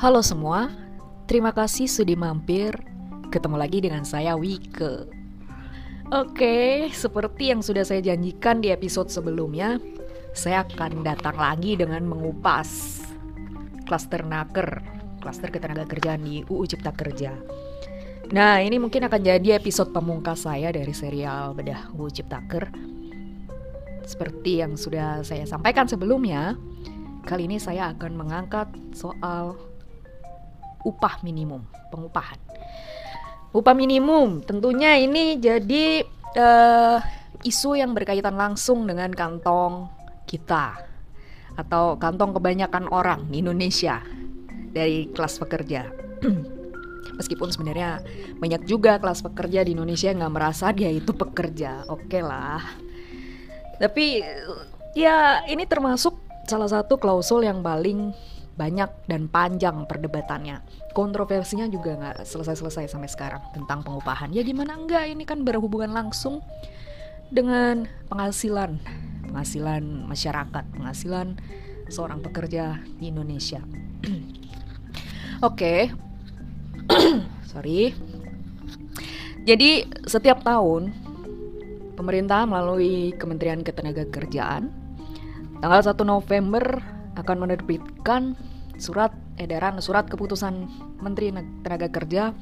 Halo semua, terima kasih sudah mampir. Ketemu lagi dengan saya Wike. Oke, seperti yang sudah saya janjikan di episode sebelumnya, saya akan datang lagi dengan mengupas klaster naker, klaster ketenaga kerjaan di UU Cipta Kerja. Nah, ini mungkin akan jadi episode pemungkas saya dari serial Bedah UU Ciptaker. Seperti yang sudah saya sampaikan sebelumnya, kali ini saya akan mengangkat soal upah minimum, pengupahan. Upah minimum tentunya ini jadi uh, isu yang berkaitan langsung dengan kantong kita atau kantong kebanyakan orang di Indonesia dari kelas pekerja. Meskipun sebenarnya banyak juga kelas pekerja di Indonesia yang nggak merasa dia itu pekerja, oke okay lah. Tapi ya ini termasuk salah satu klausul yang paling banyak dan panjang perdebatannya. Kontroversinya juga nggak selesai-selesai sampai sekarang tentang pengupahan. Ya gimana enggak, ini kan berhubungan langsung dengan penghasilan, penghasilan masyarakat, penghasilan seorang pekerja di Indonesia. Oke, sorry. Jadi setiap tahun pemerintah melalui Kementerian Ketenagakerjaan tanggal 1 November akan menerbitkan surat edaran surat keputusan Menteri Tenaga Kerja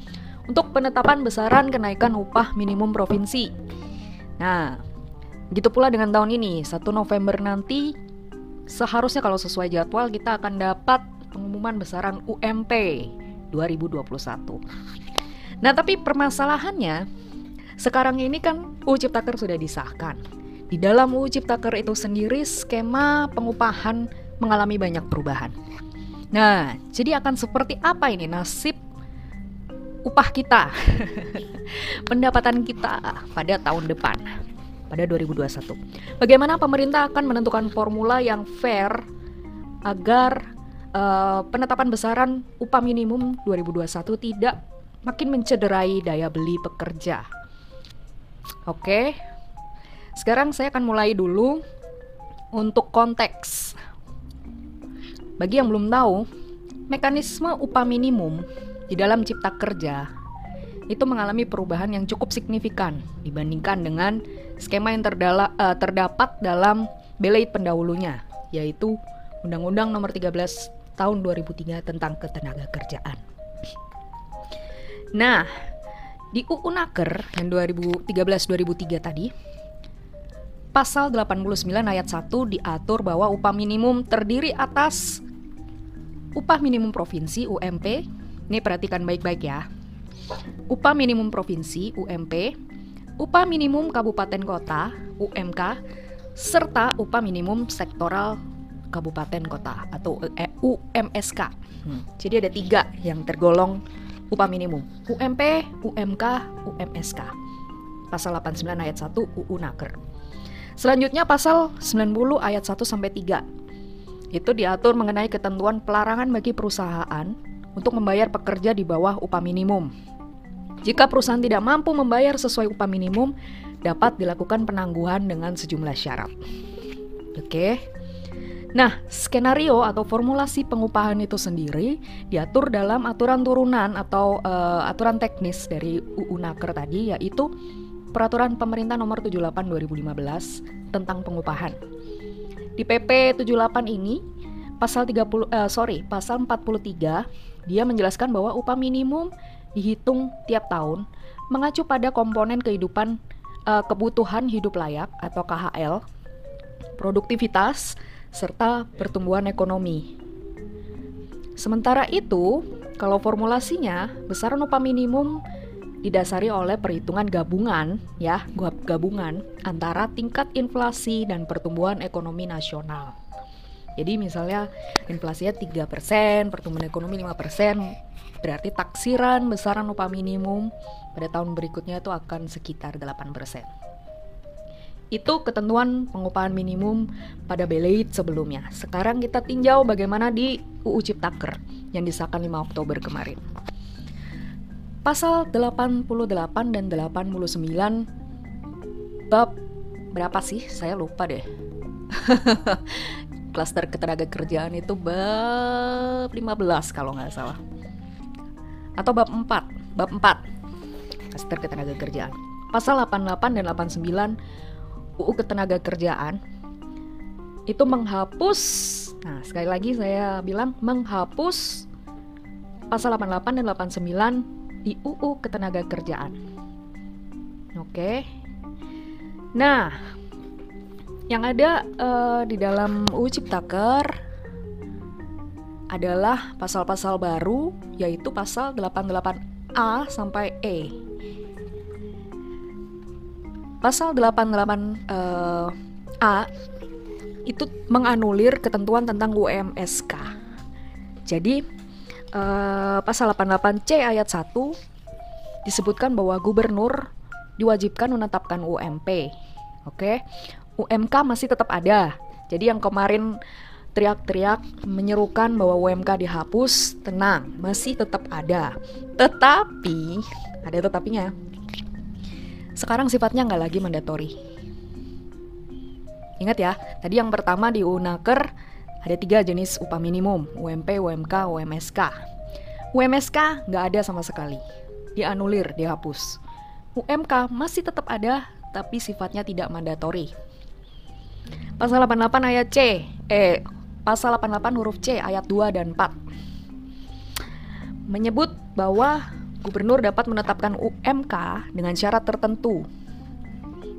untuk penetapan besaran kenaikan upah minimum provinsi. Nah, gitu pula dengan tahun ini, 1 November nanti seharusnya kalau sesuai jadwal kita akan dapat pengumuman besaran UMP 2021. Nah, tapi permasalahannya sekarang ini kan UU Ciptaker sudah disahkan. Di dalam UU Ciptaker itu sendiri skema pengupahan mengalami banyak perubahan. Nah, jadi akan seperti apa ini nasib upah kita, pendapatan kita pada tahun depan, pada 2021. Bagaimana pemerintah akan menentukan formula yang fair agar uh, penetapan besaran upah minimum 2021 tidak makin mencederai daya beli pekerja. Oke, sekarang saya akan mulai dulu untuk konteks bagi yang belum tahu, mekanisme upah minimum di dalam cipta kerja itu mengalami perubahan yang cukup signifikan dibandingkan dengan skema yang terdala, uh, terdapat dalam belait pendahulunya, yaitu Undang-Undang Nomor 13 Tahun 2003 tentang Ketenaga Kerjaan. Nah, di UU Naker yang 2013-2003 tadi, pasal 89 ayat 1 diatur bahwa upah minimum terdiri atas upah minimum provinsi UMP. Ini perhatikan baik-baik ya. Upah minimum provinsi UMP, upah minimum kabupaten kota UMK, serta upah minimum sektoral kabupaten kota atau eh, UMSK. Hmm. Jadi ada tiga yang tergolong upah minimum UMP, UMK, UMSK. Pasal 89 ayat 1 UU Naker. Selanjutnya pasal 90 ayat 1 sampai 3 itu diatur mengenai ketentuan pelarangan bagi perusahaan untuk membayar pekerja di bawah upah minimum. Jika perusahaan tidak mampu membayar sesuai upah minimum, dapat dilakukan penangguhan dengan sejumlah syarat. Oke. Nah, skenario atau formulasi pengupahan itu sendiri diatur dalam aturan turunan atau uh, aturan teknis dari UU Naker tadi yaitu Peraturan Pemerintah Nomor 78 2015 tentang pengupahan. Di PP 78 ini pasal 30 uh, eh, sorry, pasal 43 dia menjelaskan bahwa upah minimum dihitung tiap tahun mengacu pada komponen kehidupan uh, kebutuhan hidup layak atau KHL, produktivitas serta pertumbuhan ekonomi. Sementara itu, kalau formulasinya besaran upah minimum didasari oleh perhitungan gabungan ya, gabungan antara tingkat inflasi dan pertumbuhan ekonomi nasional. Jadi misalnya inflasinya 3%, pertumbuhan ekonomi 5%, berarti taksiran besaran upah minimum pada tahun berikutnya itu akan sekitar 8%. Itu ketentuan pengupahan minimum pada beleit sebelumnya. Sekarang kita tinjau bagaimana di UU Ciptaker yang disahkan 5 Oktober kemarin. Pasal 88 dan 89 bab berapa sih? Saya lupa deh. klaster ketenaga kerjaan itu bab 15 kalau nggak salah. Atau bab 4, bab 4 klaster ketenaga kerjaan. Pasal 88 dan 89 UU ketenaga kerjaan itu menghapus nah sekali lagi saya bilang menghapus pasal 88 dan 89 di UU ketenaga kerjaan. Oke. Nah, yang ada uh, di dalam UU Ciptaker adalah pasal-pasal baru yaitu pasal 88A sampai E. Pasal 88 uh, A itu menganulir ketentuan tentang UMSK. Jadi uh, pasal 88C ayat 1 disebutkan bahwa gubernur diwajibkan menetapkan UMP. Oke. UMK masih tetap ada. Jadi yang kemarin teriak-teriak menyerukan bahwa UMK dihapus, tenang, masih tetap ada. Tetapi, ada tetapinya. Sekarang sifatnya nggak lagi mandatori. Ingat ya, tadi yang pertama di UNAKER ada tiga jenis upah minimum, UMP, UMK, UMSK. UMSK nggak ada sama sekali, dianulir, dihapus. UMK masih tetap ada, tapi sifatnya tidak mandatori. Pasal 88 ayat C, eh pasal 88 huruf C ayat 2 dan 4 menyebut bahwa gubernur dapat menetapkan UMK dengan syarat tertentu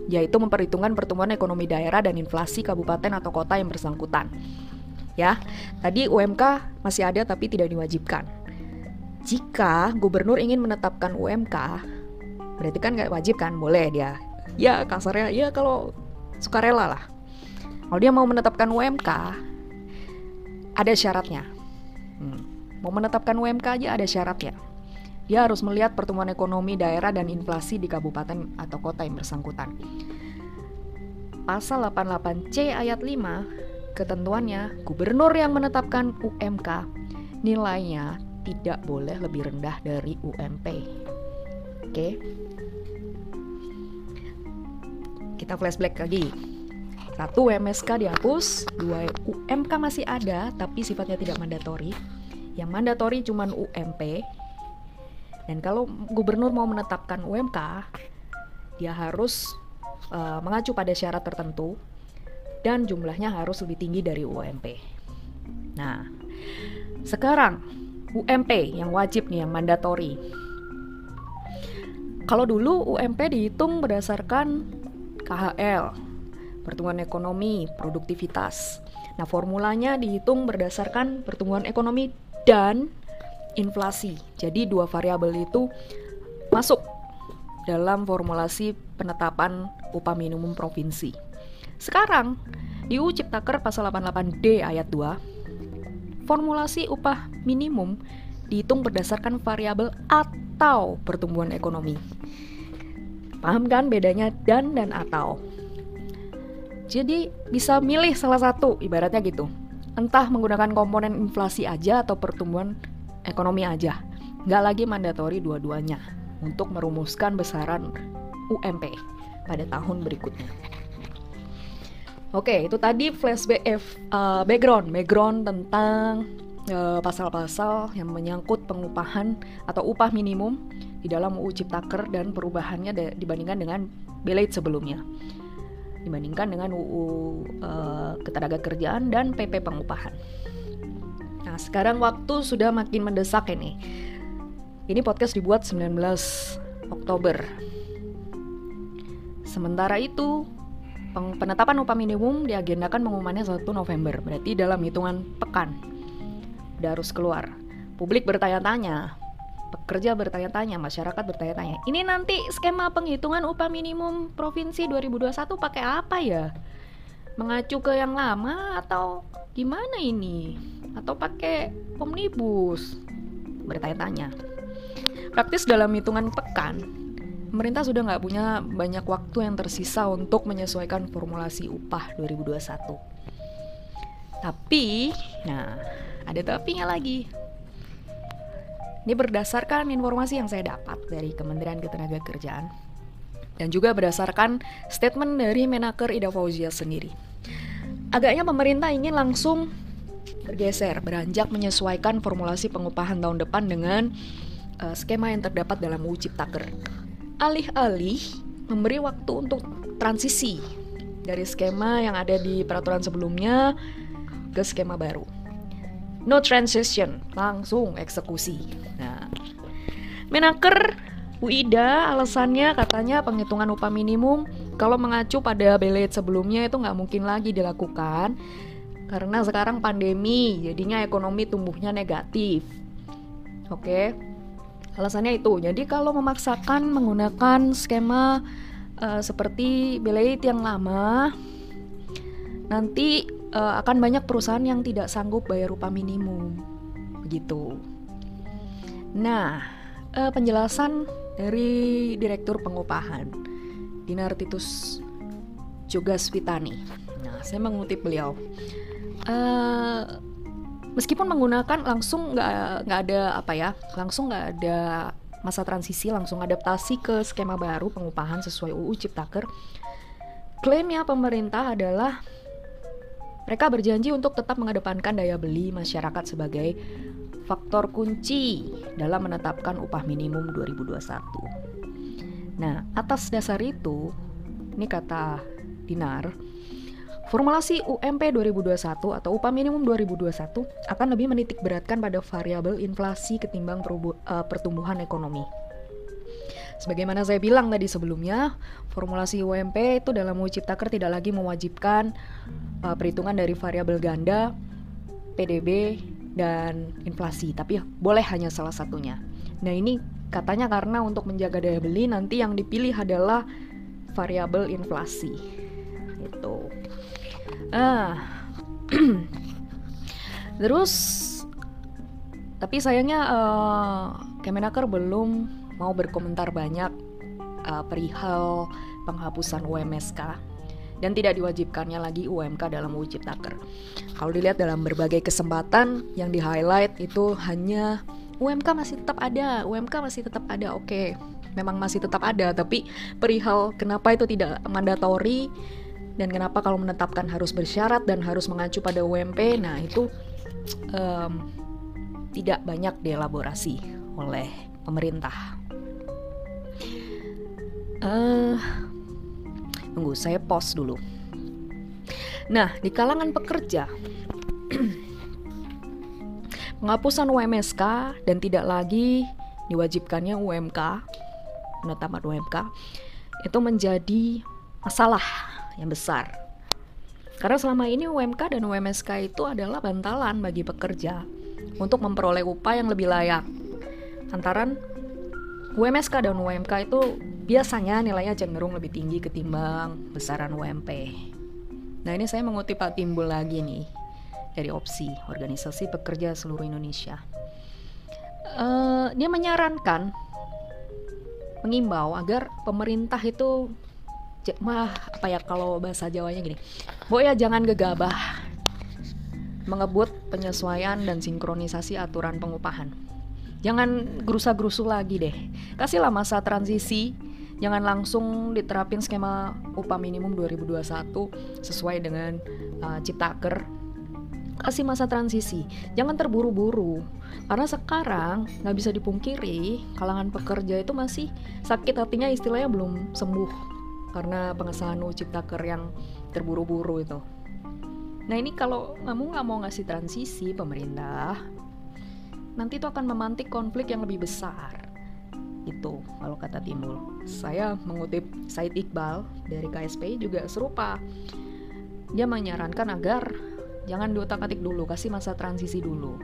yaitu memperhitungkan pertumbuhan ekonomi daerah dan inflasi kabupaten atau kota yang bersangkutan. Ya, tadi UMK masih ada tapi tidak diwajibkan. Jika gubernur ingin menetapkan UMK, berarti kan nggak wajib kan? Boleh dia. Ya kasarnya ya kalau sukarela lah. Kalau dia mau menetapkan UMK, ada syaratnya. Hmm. Mau menetapkan UMK aja ada syaratnya. Dia harus melihat pertumbuhan ekonomi daerah dan inflasi di kabupaten atau kota yang bersangkutan. Pasal 88C ayat 5, ketentuannya gubernur yang menetapkan UMK nilainya tidak boleh lebih rendah dari UMP. Oke. Kita flashback lagi. Satu, UMSK dihapus. Dua, UMK masih ada, tapi sifatnya tidak mandatori. Yang mandatori cuma UMP. Dan kalau gubernur mau menetapkan UMK, dia harus uh, mengacu pada syarat tertentu dan jumlahnya harus lebih tinggi dari UMP. Nah, sekarang UMP yang wajib nih, yang mandatori. Kalau dulu UMP dihitung berdasarkan KHL, pertumbuhan ekonomi, produktivitas. Nah, formulanya dihitung berdasarkan pertumbuhan ekonomi dan inflasi. Jadi dua variabel itu masuk dalam formulasi penetapan upah minimum provinsi. Sekarang, di UU Ciptaker pasal 88D ayat 2, formulasi upah minimum dihitung berdasarkan variabel atau pertumbuhan ekonomi. Paham kan bedanya dan dan atau? Jadi bisa milih salah satu ibaratnya gitu. Entah menggunakan komponen inflasi aja atau pertumbuhan ekonomi aja. Nggak lagi mandatori dua-duanya untuk merumuskan besaran UMP pada tahun berikutnya. Oke, itu tadi flashback uh, background, background tentang uh, pasal-pasal yang menyangkut pengupahan atau upah minimum di dalam UU Ciptaker dan perubahannya dibandingkan dengan belate sebelumnya dibandingkan dengan UU uh, eh, Ketenagakerjaan dan PP Pengupahan. Nah, sekarang waktu sudah makin mendesak ini. Ini podcast dibuat 19 Oktober. Sementara itu, penetapan upah minimum diagendakan pengumumannya 1 November, berarti dalam hitungan pekan. Udah harus keluar. Publik bertanya-tanya, pekerja bertanya-tanya, masyarakat bertanya-tanya, ini nanti skema penghitungan upah minimum provinsi 2021 pakai apa ya? Mengacu ke yang lama atau gimana ini? Atau pakai omnibus? Bertanya-tanya. Praktis dalam hitungan pekan, pemerintah sudah nggak punya banyak waktu yang tersisa untuk menyesuaikan formulasi upah 2021. Tapi, nah, ada tapinya lagi ini berdasarkan informasi yang saya dapat dari Kementerian Ketenagakerjaan dan juga berdasarkan statement dari Menaker Ida Fauzia sendiri. agaknya pemerintah ingin langsung bergeser, beranjak menyesuaikan formulasi pengupahan tahun depan dengan uh, skema yang terdapat dalam UU Ciptaker. Alih-alih memberi waktu untuk transisi dari skema yang ada di peraturan sebelumnya ke skema baru. No transition, langsung eksekusi. Nah, Menaker UIDA alasannya katanya penghitungan upah minimum kalau mengacu pada belet sebelumnya itu nggak mungkin lagi dilakukan karena sekarang pandemi jadinya ekonomi tumbuhnya negatif. Oke, alasannya itu. Jadi kalau memaksakan menggunakan skema uh, seperti belet yang lama, nanti uh, akan banyak perusahaan yang tidak sanggup bayar upah minimum, begitu. Nah, uh, penjelasan dari Direktur Pengupahan Dinar Titus Jogaswitani. Nah, saya mengutip beliau. Uh, meskipun menggunakan langsung nggak nggak ada apa ya, langsung nggak ada masa transisi, langsung adaptasi ke skema baru pengupahan sesuai UU Ciptaker. Klaimnya pemerintah adalah mereka berjanji untuk tetap mengedepankan daya beli masyarakat sebagai faktor kunci dalam menetapkan upah minimum 2021. Nah, atas dasar itu, ini kata Dinar, formulasi UMP 2021 atau upah minimum 2021 akan lebih menitik beratkan pada variabel inflasi ketimbang uh, pertumbuhan ekonomi. Sebagaimana saya bilang tadi sebelumnya, formulasi UMP itu dalam UU Ciptaker tidak lagi mewajibkan uh, perhitungan dari variabel ganda, PDB, dan inflasi, tapi boleh hanya salah satunya. Nah, ini katanya karena untuk menjaga daya beli nanti yang dipilih adalah variabel inflasi. Itu. Ah. Terus tapi sayangnya uh, Kemenaker belum mau berkomentar banyak uh, perihal penghapusan UMSK dan tidak diwajibkannya lagi UMK dalam UU Ciptaker. Kalau dilihat dalam berbagai kesempatan yang di highlight itu hanya UMK masih tetap ada, UMK masih tetap ada. Oke, memang masih tetap ada, tapi perihal kenapa itu tidak mandatori dan kenapa kalau menetapkan harus bersyarat dan harus mengacu pada UMP, nah itu um, tidak banyak dielaborasi oleh pemerintah. Uh, Tunggu, saya pause dulu. Nah, di kalangan pekerja, penghapusan UMSK dan tidak lagi diwajibkannya UMK, penetapan UMK, itu menjadi masalah yang besar. Karena selama ini UMK dan UMSK itu adalah bantalan bagi pekerja untuk memperoleh upah yang lebih layak. Antaran UMSK dan UMK itu biasanya nilainya cenderung lebih tinggi ketimbang besaran UMP. Nah ini saya mengutip Pak Timbul lagi nih dari opsi Organisasi Pekerja Seluruh Indonesia. Uh, dia menyarankan, mengimbau agar pemerintah itu mah apa ya kalau bahasa Jawanya gini, bu ya jangan gegabah mengebut penyesuaian dan sinkronisasi aturan pengupahan. Jangan gerusa-gerusu lagi deh. Kasihlah masa transisi. Jangan langsung diterapin skema upah minimum 2021 sesuai dengan uh, Ciptaker kasih masa transisi. Jangan terburu-buru. Karena sekarang nggak bisa dipungkiri kalangan pekerja itu masih sakit hatinya istilahnya belum sembuh karena pengesahan UU Ciptaker yang terburu-buru itu nah ini kalau kamu nggak mau ngasih transisi pemerintah nanti itu akan memantik konflik yang lebih besar itu kalau kata Timbul. Saya mengutip Said Iqbal dari KSP juga serupa. Dia menyarankan agar jangan diotak-atik dulu, kasih masa transisi dulu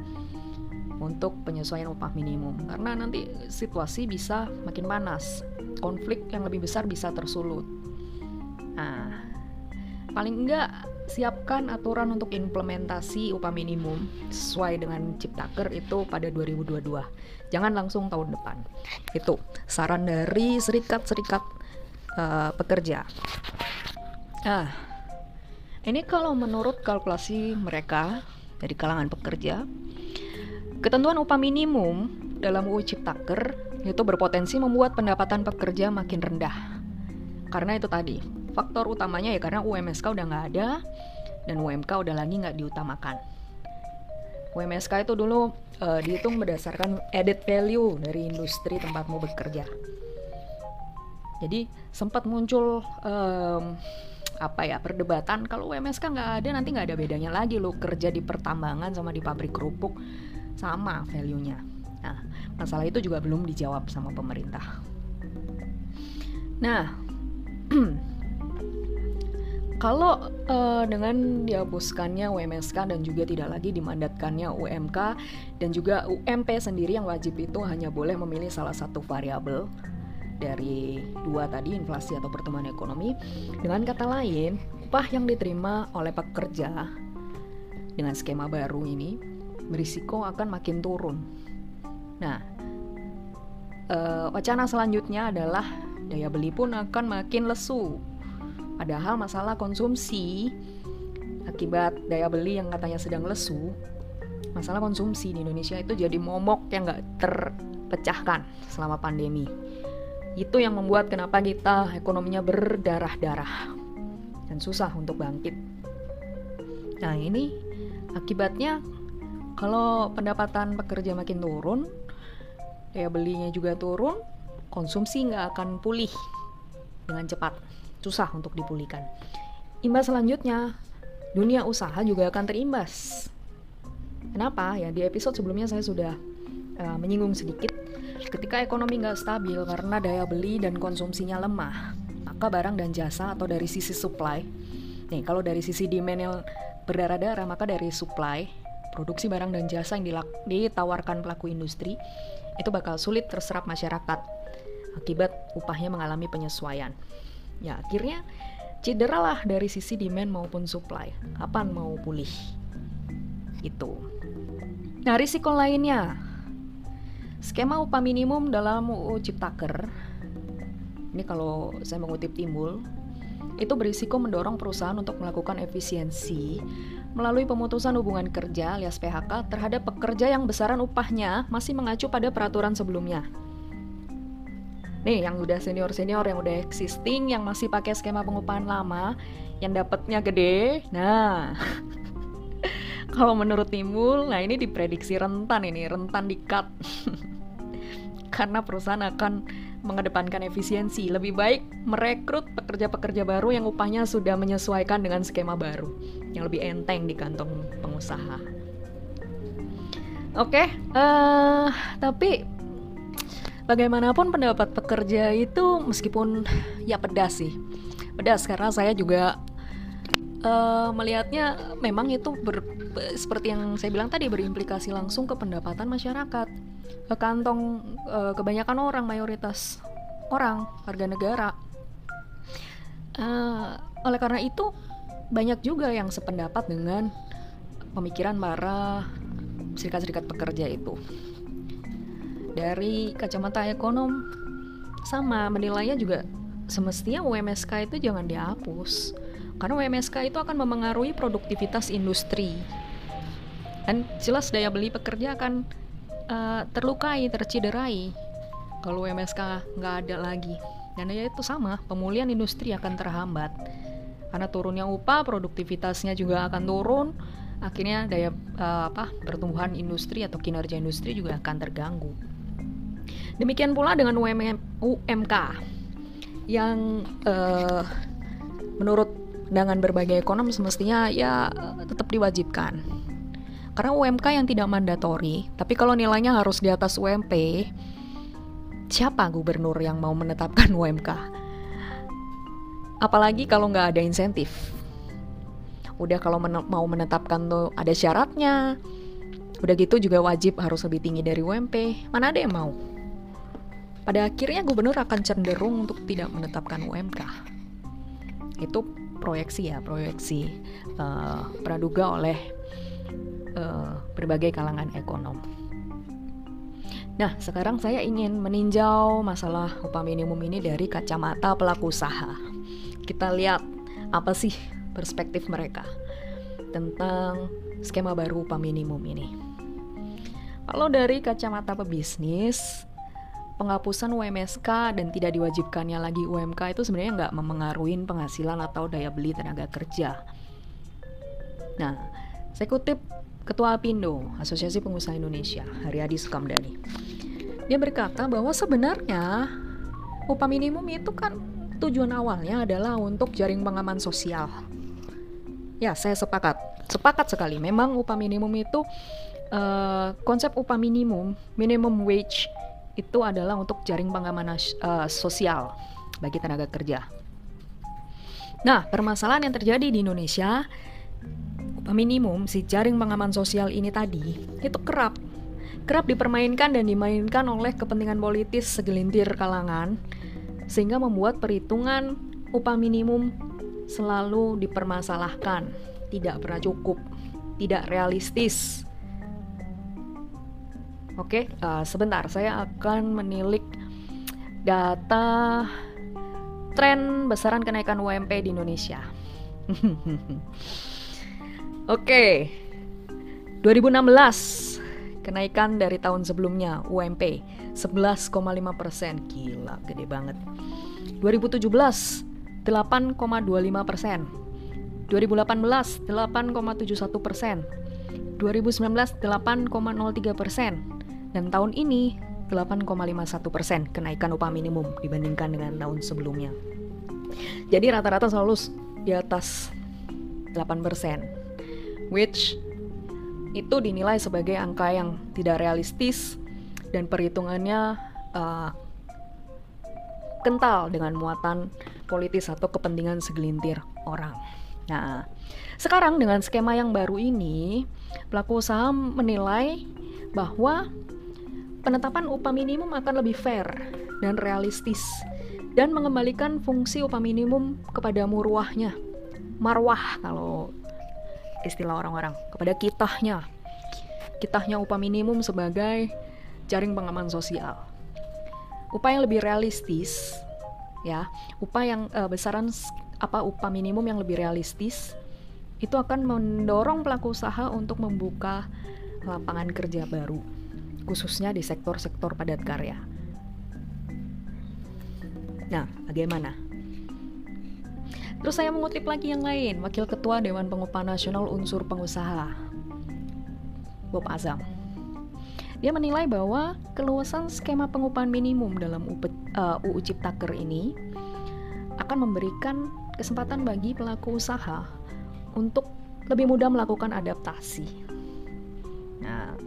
untuk penyesuaian upah minimum karena nanti situasi bisa makin panas, konflik yang lebih besar bisa tersulut. Nah, paling enggak siapkan aturan untuk implementasi upah minimum sesuai dengan Ciptaker itu pada 2022. Jangan langsung tahun depan. Itu saran dari serikat-serikat uh, pekerja. Ah, ini kalau menurut kalkulasi mereka dari kalangan pekerja, ketentuan upah minimum dalam UU Ciptaker itu berpotensi membuat pendapatan pekerja makin rendah. Karena itu tadi, faktor utamanya ya karena UMSK udah nggak ada dan UMK udah lagi nggak diutamakan. UMSK itu dulu uh, dihitung berdasarkan added value dari industri tempatmu bekerja. Jadi sempat muncul um, apa ya perdebatan kalau UMSK nggak ada nanti nggak ada bedanya lagi lo kerja di pertambangan sama di pabrik kerupuk sama value-nya. Nah masalah itu juga belum dijawab sama pemerintah. Nah Kalau uh, dengan dihapuskannya UMSK dan juga tidak lagi dimandatkannya UMK dan juga UMP sendiri yang wajib itu hanya boleh memilih salah satu variabel dari dua tadi inflasi atau pertumbuhan ekonomi. Dengan kata lain, upah yang diterima oleh pekerja dengan skema baru ini berisiko akan makin turun. Nah, uh, wacana selanjutnya adalah daya beli pun akan makin lesu Padahal masalah konsumsi akibat daya beli yang katanya sedang lesu, masalah konsumsi di Indonesia itu jadi momok yang nggak terpecahkan selama pandemi. Itu yang membuat kenapa kita ekonominya berdarah-darah dan susah untuk bangkit. Nah ini akibatnya kalau pendapatan pekerja makin turun, daya belinya juga turun, konsumsi nggak akan pulih dengan cepat susah untuk dipulihkan. Imbas selanjutnya, dunia usaha juga akan terimbas. Kenapa? Ya di episode sebelumnya saya sudah uh, menyinggung sedikit. Ketika ekonomi nggak stabil karena daya beli dan konsumsinya lemah, maka barang dan jasa atau dari sisi supply, nih kalau dari sisi demand yang berdarah-darah, maka dari supply, produksi barang dan jasa yang ditawarkan pelaku industri itu bakal sulit terserap masyarakat akibat upahnya mengalami penyesuaian. Ya akhirnya cedera lah dari sisi demand maupun supply. Kapan mau pulih? Itu. Nah risiko lainnya, skema upah minimum dalam UU Ciptaker, ini kalau saya mengutip timbul, itu berisiko mendorong perusahaan untuk melakukan efisiensi melalui pemutusan hubungan kerja alias PHK terhadap pekerja yang besaran upahnya masih mengacu pada peraturan sebelumnya. Nih yang udah senior senior yang udah existing yang masih pakai skema pengupahan lama yang dapatnya gede. Nah kalau menurut Timbul nah ini diprediksi rentan ini rentan di cut karena perusahaan akan mengedepankan efisiensi. Lebih baik merekrut pekerja-pekerja baru yang upahnya sudah menyesuaikan dengan skema baru yang lebih enteng di kantong pengusaha. Oke okay, uh, eh, tapi bagaimanapun pendapat pekerja itu meskipun ya pedas sih. Pedas karena saya juga uh, melihatnya memang itu ber, seperti yang saya bilang tadi berimplikasi langsung ke pendapatan masyarakat ke kantong uh, kebanyakan orang mayoritas orang warga negara. Uh, oleh karena itu banyak juga yang sependapat dengan pemikiran para serikat-serikat pekerja itu. Dari kacamata ekonom sama menilainya juga semestinya UMSK itu jangan dihapus. Karena UMSK itu akan memengaruhi produktivitas industri. Dan jelas daya beli pekerja akan uh, terlukai terciderai. Kalau UMSK nggak ada lagi. Dan ya itu sama pemulihan industri akan terhambat. Karena turunnya upah produktivitasnya juga akan turun. Akhirnya daya uh, apa pertumbuhan industri atau kinerja industri juga akan terganggu. Demikian pula dengan UMM, UMK yang uh, menurut dengan berbagai ekonom semestinya ya tetap diwajibkan. Karena UMK yang tidak mandatori, tapi kalau nilainya harus di atas UMP, siapa gubernur yang mau menetapkan UMK? Apalagi kalau nggak ada insentif. Udah kalau men mau menetapkan tuh ada syaratnya. Udah gitu juga wajib harus lebih tinggi dari UMP. Mana ada yang mau? pada akhirnya gubernur akan cenderung untuk tidak menetapkan UMK. Itu proyeksi ya, proyeksi uh, praduga oleh uh, berbagai kalangan ekonom. Nah, sekarang saya ingin meninjau masalah upah minimum ini dari kacamata pelaku usaha. Kita lihat apa sih perspektif mereka tentang skema baru upah minimum ini. Kalau dari kacamata pebisnis, penghapusan UMSK dan tidak diwajibkannya lagi UMK itu sebenarnya nggak memengaruhi penghasilan atau daya beli tenaga kerja. Nah, saya kutip Ketua Apindo, Asosiasi Pengusaha Indonesia, Haryadi Sukamdani. Dia berkata bahwa sebenarnya upah minimum itu kan tujuan awalnya adalah untuk jaring pengaman sosial. Ya, saya sepakat. Sepakat sekali. Memang upah minimum itu uh, konsep upah minimum, minimum wage itu adalah untuk jaring pengaman uh, sosial bagi tenaga kerja. Nah, permasalahan yang terjadi di Indonesia minimum si jaring pengaman sosial ini tadi itu kerap kerap dipermainkan dan dimainkan oleh kepentingan politis segelintir kalangan sehingga membuat perhitungan upah minimum selalu dipermasalahkan, tidak pernah cukup, tidak realistis. Oke, uh, sebentar saya akan menilik data tren besaran kenaikan UMP di Indonesia. Oke. 2016 kenaikan dari tahun sebelumnya UMP 11,5 persen. Gila gede banget. 2017 8,25 persen. 2018 8,71 persen. 2019 8,03 persen. Dan tahun ini 8,51 persen kenaikan upah minimum dibandingkan dengan tahun sebelumnya. Jadi rata-rata selalu di atas 8 persen which itu dinilai sebagai angka yang tidak realistis dan perhitungannya uh, kental dengan muatan politis atau kepentingan segelintir orang. Nah, sekarang dengan skema yang baru ini, pelaku usaha menilai bahwa penetapan upah minimum akan lebih fair dan realistis dan mengembalikan fungsi upah minimum kepada murwahnya. Marwah kalau istilah orang-orang kepada kitahnya. Kitahnya upah minimum sebagai jaring pengaman sosial. Upah yang lebih realistis ya. Upah yang uh, besaran apa upah minimum yang lebih realistis itu akan mendorong pelaku usaha untuk membuka lapangan kerja baru khususnya di sektor-sektor padat karya. Nah bagaimana Terus saya mengutip lagi yang lain, Wakil Ketua Dewan Pengupahan Nasional Unsur Pengusaha, Bob Azam. Dia menilai bahwa keluasan skema pengupahan minimum dalam UU uh, Ciptaker ini akan memberikan kesempatan bagi pelaku usaha untuk lebih mudah melakukan adaptasi. Nah,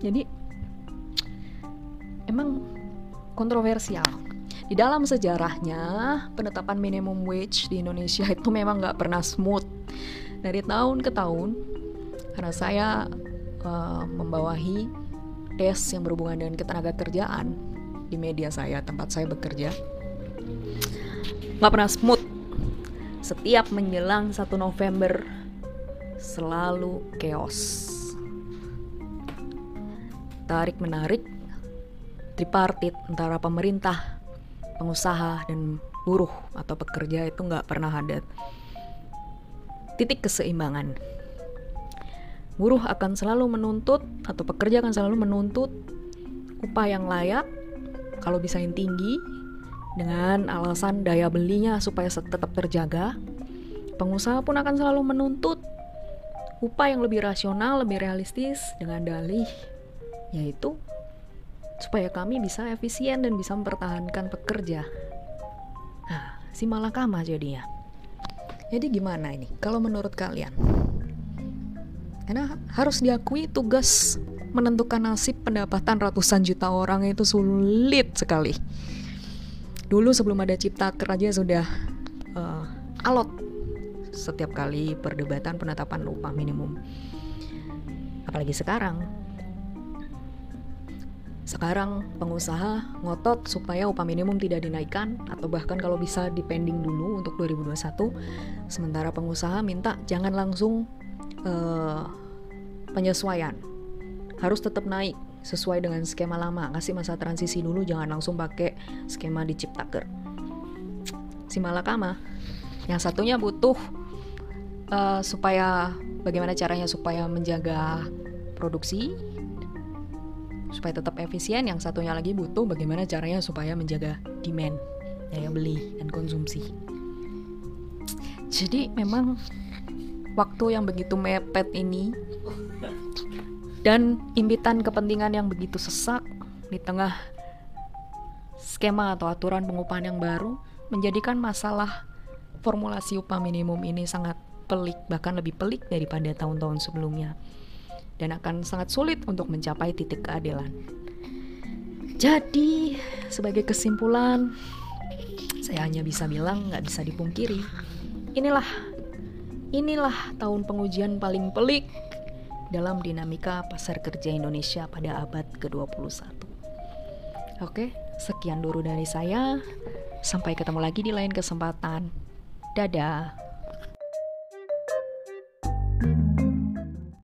jadi emang kontroversial di dalam sejarahnya, penetapan minimum wage di Indonesia itu memang nggak pernah smooth. Dari tahun ke tahun, karena saya uh, membawahi tes yang berhubungan dengan ketenaga kerjaan di media saya, tempat saya bekerja, nggak pernah smooth. Setiap menjelang 1 November, selalu chaos. Tarik-menarik, tripartit antara pemerintah pengusaha dan buruh atau pekerja itu nggak pernah ada titik keseimbangan. Buruh akan selalu menuntut atau pekerja akan selalu menuntut upah yang layak, kalau bisa yang tinggi, dengan alasan daya belinya supaya tetap terjaga. Pengusaha pun akan selalu menuntut upah yang lebih rasional, lebih realistis dengan dalih yaitu supaya kami bisa efisien dan bisa mempertahankan pekerja. Nah, si malakama jadinya. Jadi gimana ini kalau menurut kalian? Karena harus diakui tugas menentukan nasib pendapatan ratusan juta orang itu sulit sekali. Dulu sebelum ada cipta kerja sudah uh, alot setiap kali perdebatan penetapan upah minimum. Apalagi sekarang sekarang pengusaha ngotot supaya upah minimum tidak dinaikkan atau bahkan kalau bisa dipending dulu untuk 2021. Sementara pengusaha minta jangan langsung uh, penyesuaian. Harus tetap naik sesuai dengan skema lama. Kasih masa transisi dulu jangan langsung pakai skema diciptaker. Si malakama. Yang satunya butuh uh, supaya bagaimana caranya supaya menjaga produksi supaya tetap efisien yang satunya lagi butuh bagaimana caranya supaya menjaga demand daya beli dan konsumsi. Jadi memang waktu yang begitu mepet ini dan impitan kepentingan yang begitu sesak di tengah skema atau aturan pengupahan yang baru menjadikan masalah formulasi upah minimum ini sangat pelik bahkan lebih pelik daripada tahun-tahun sebelumnya dan akan sangat sulit untuk mencapai titik keadilan. Jadi sebagai kesimpulan saya hanya bisa bilang nggak bisa dipungkiri inilah inilah tahun pengujian paling pelik dalam dinamika pasar kerja Indonesia pada abad ke-21. Oke, sekian dulu dari saya. Sampai ketemu lagi di lain kesempatan. Dadah.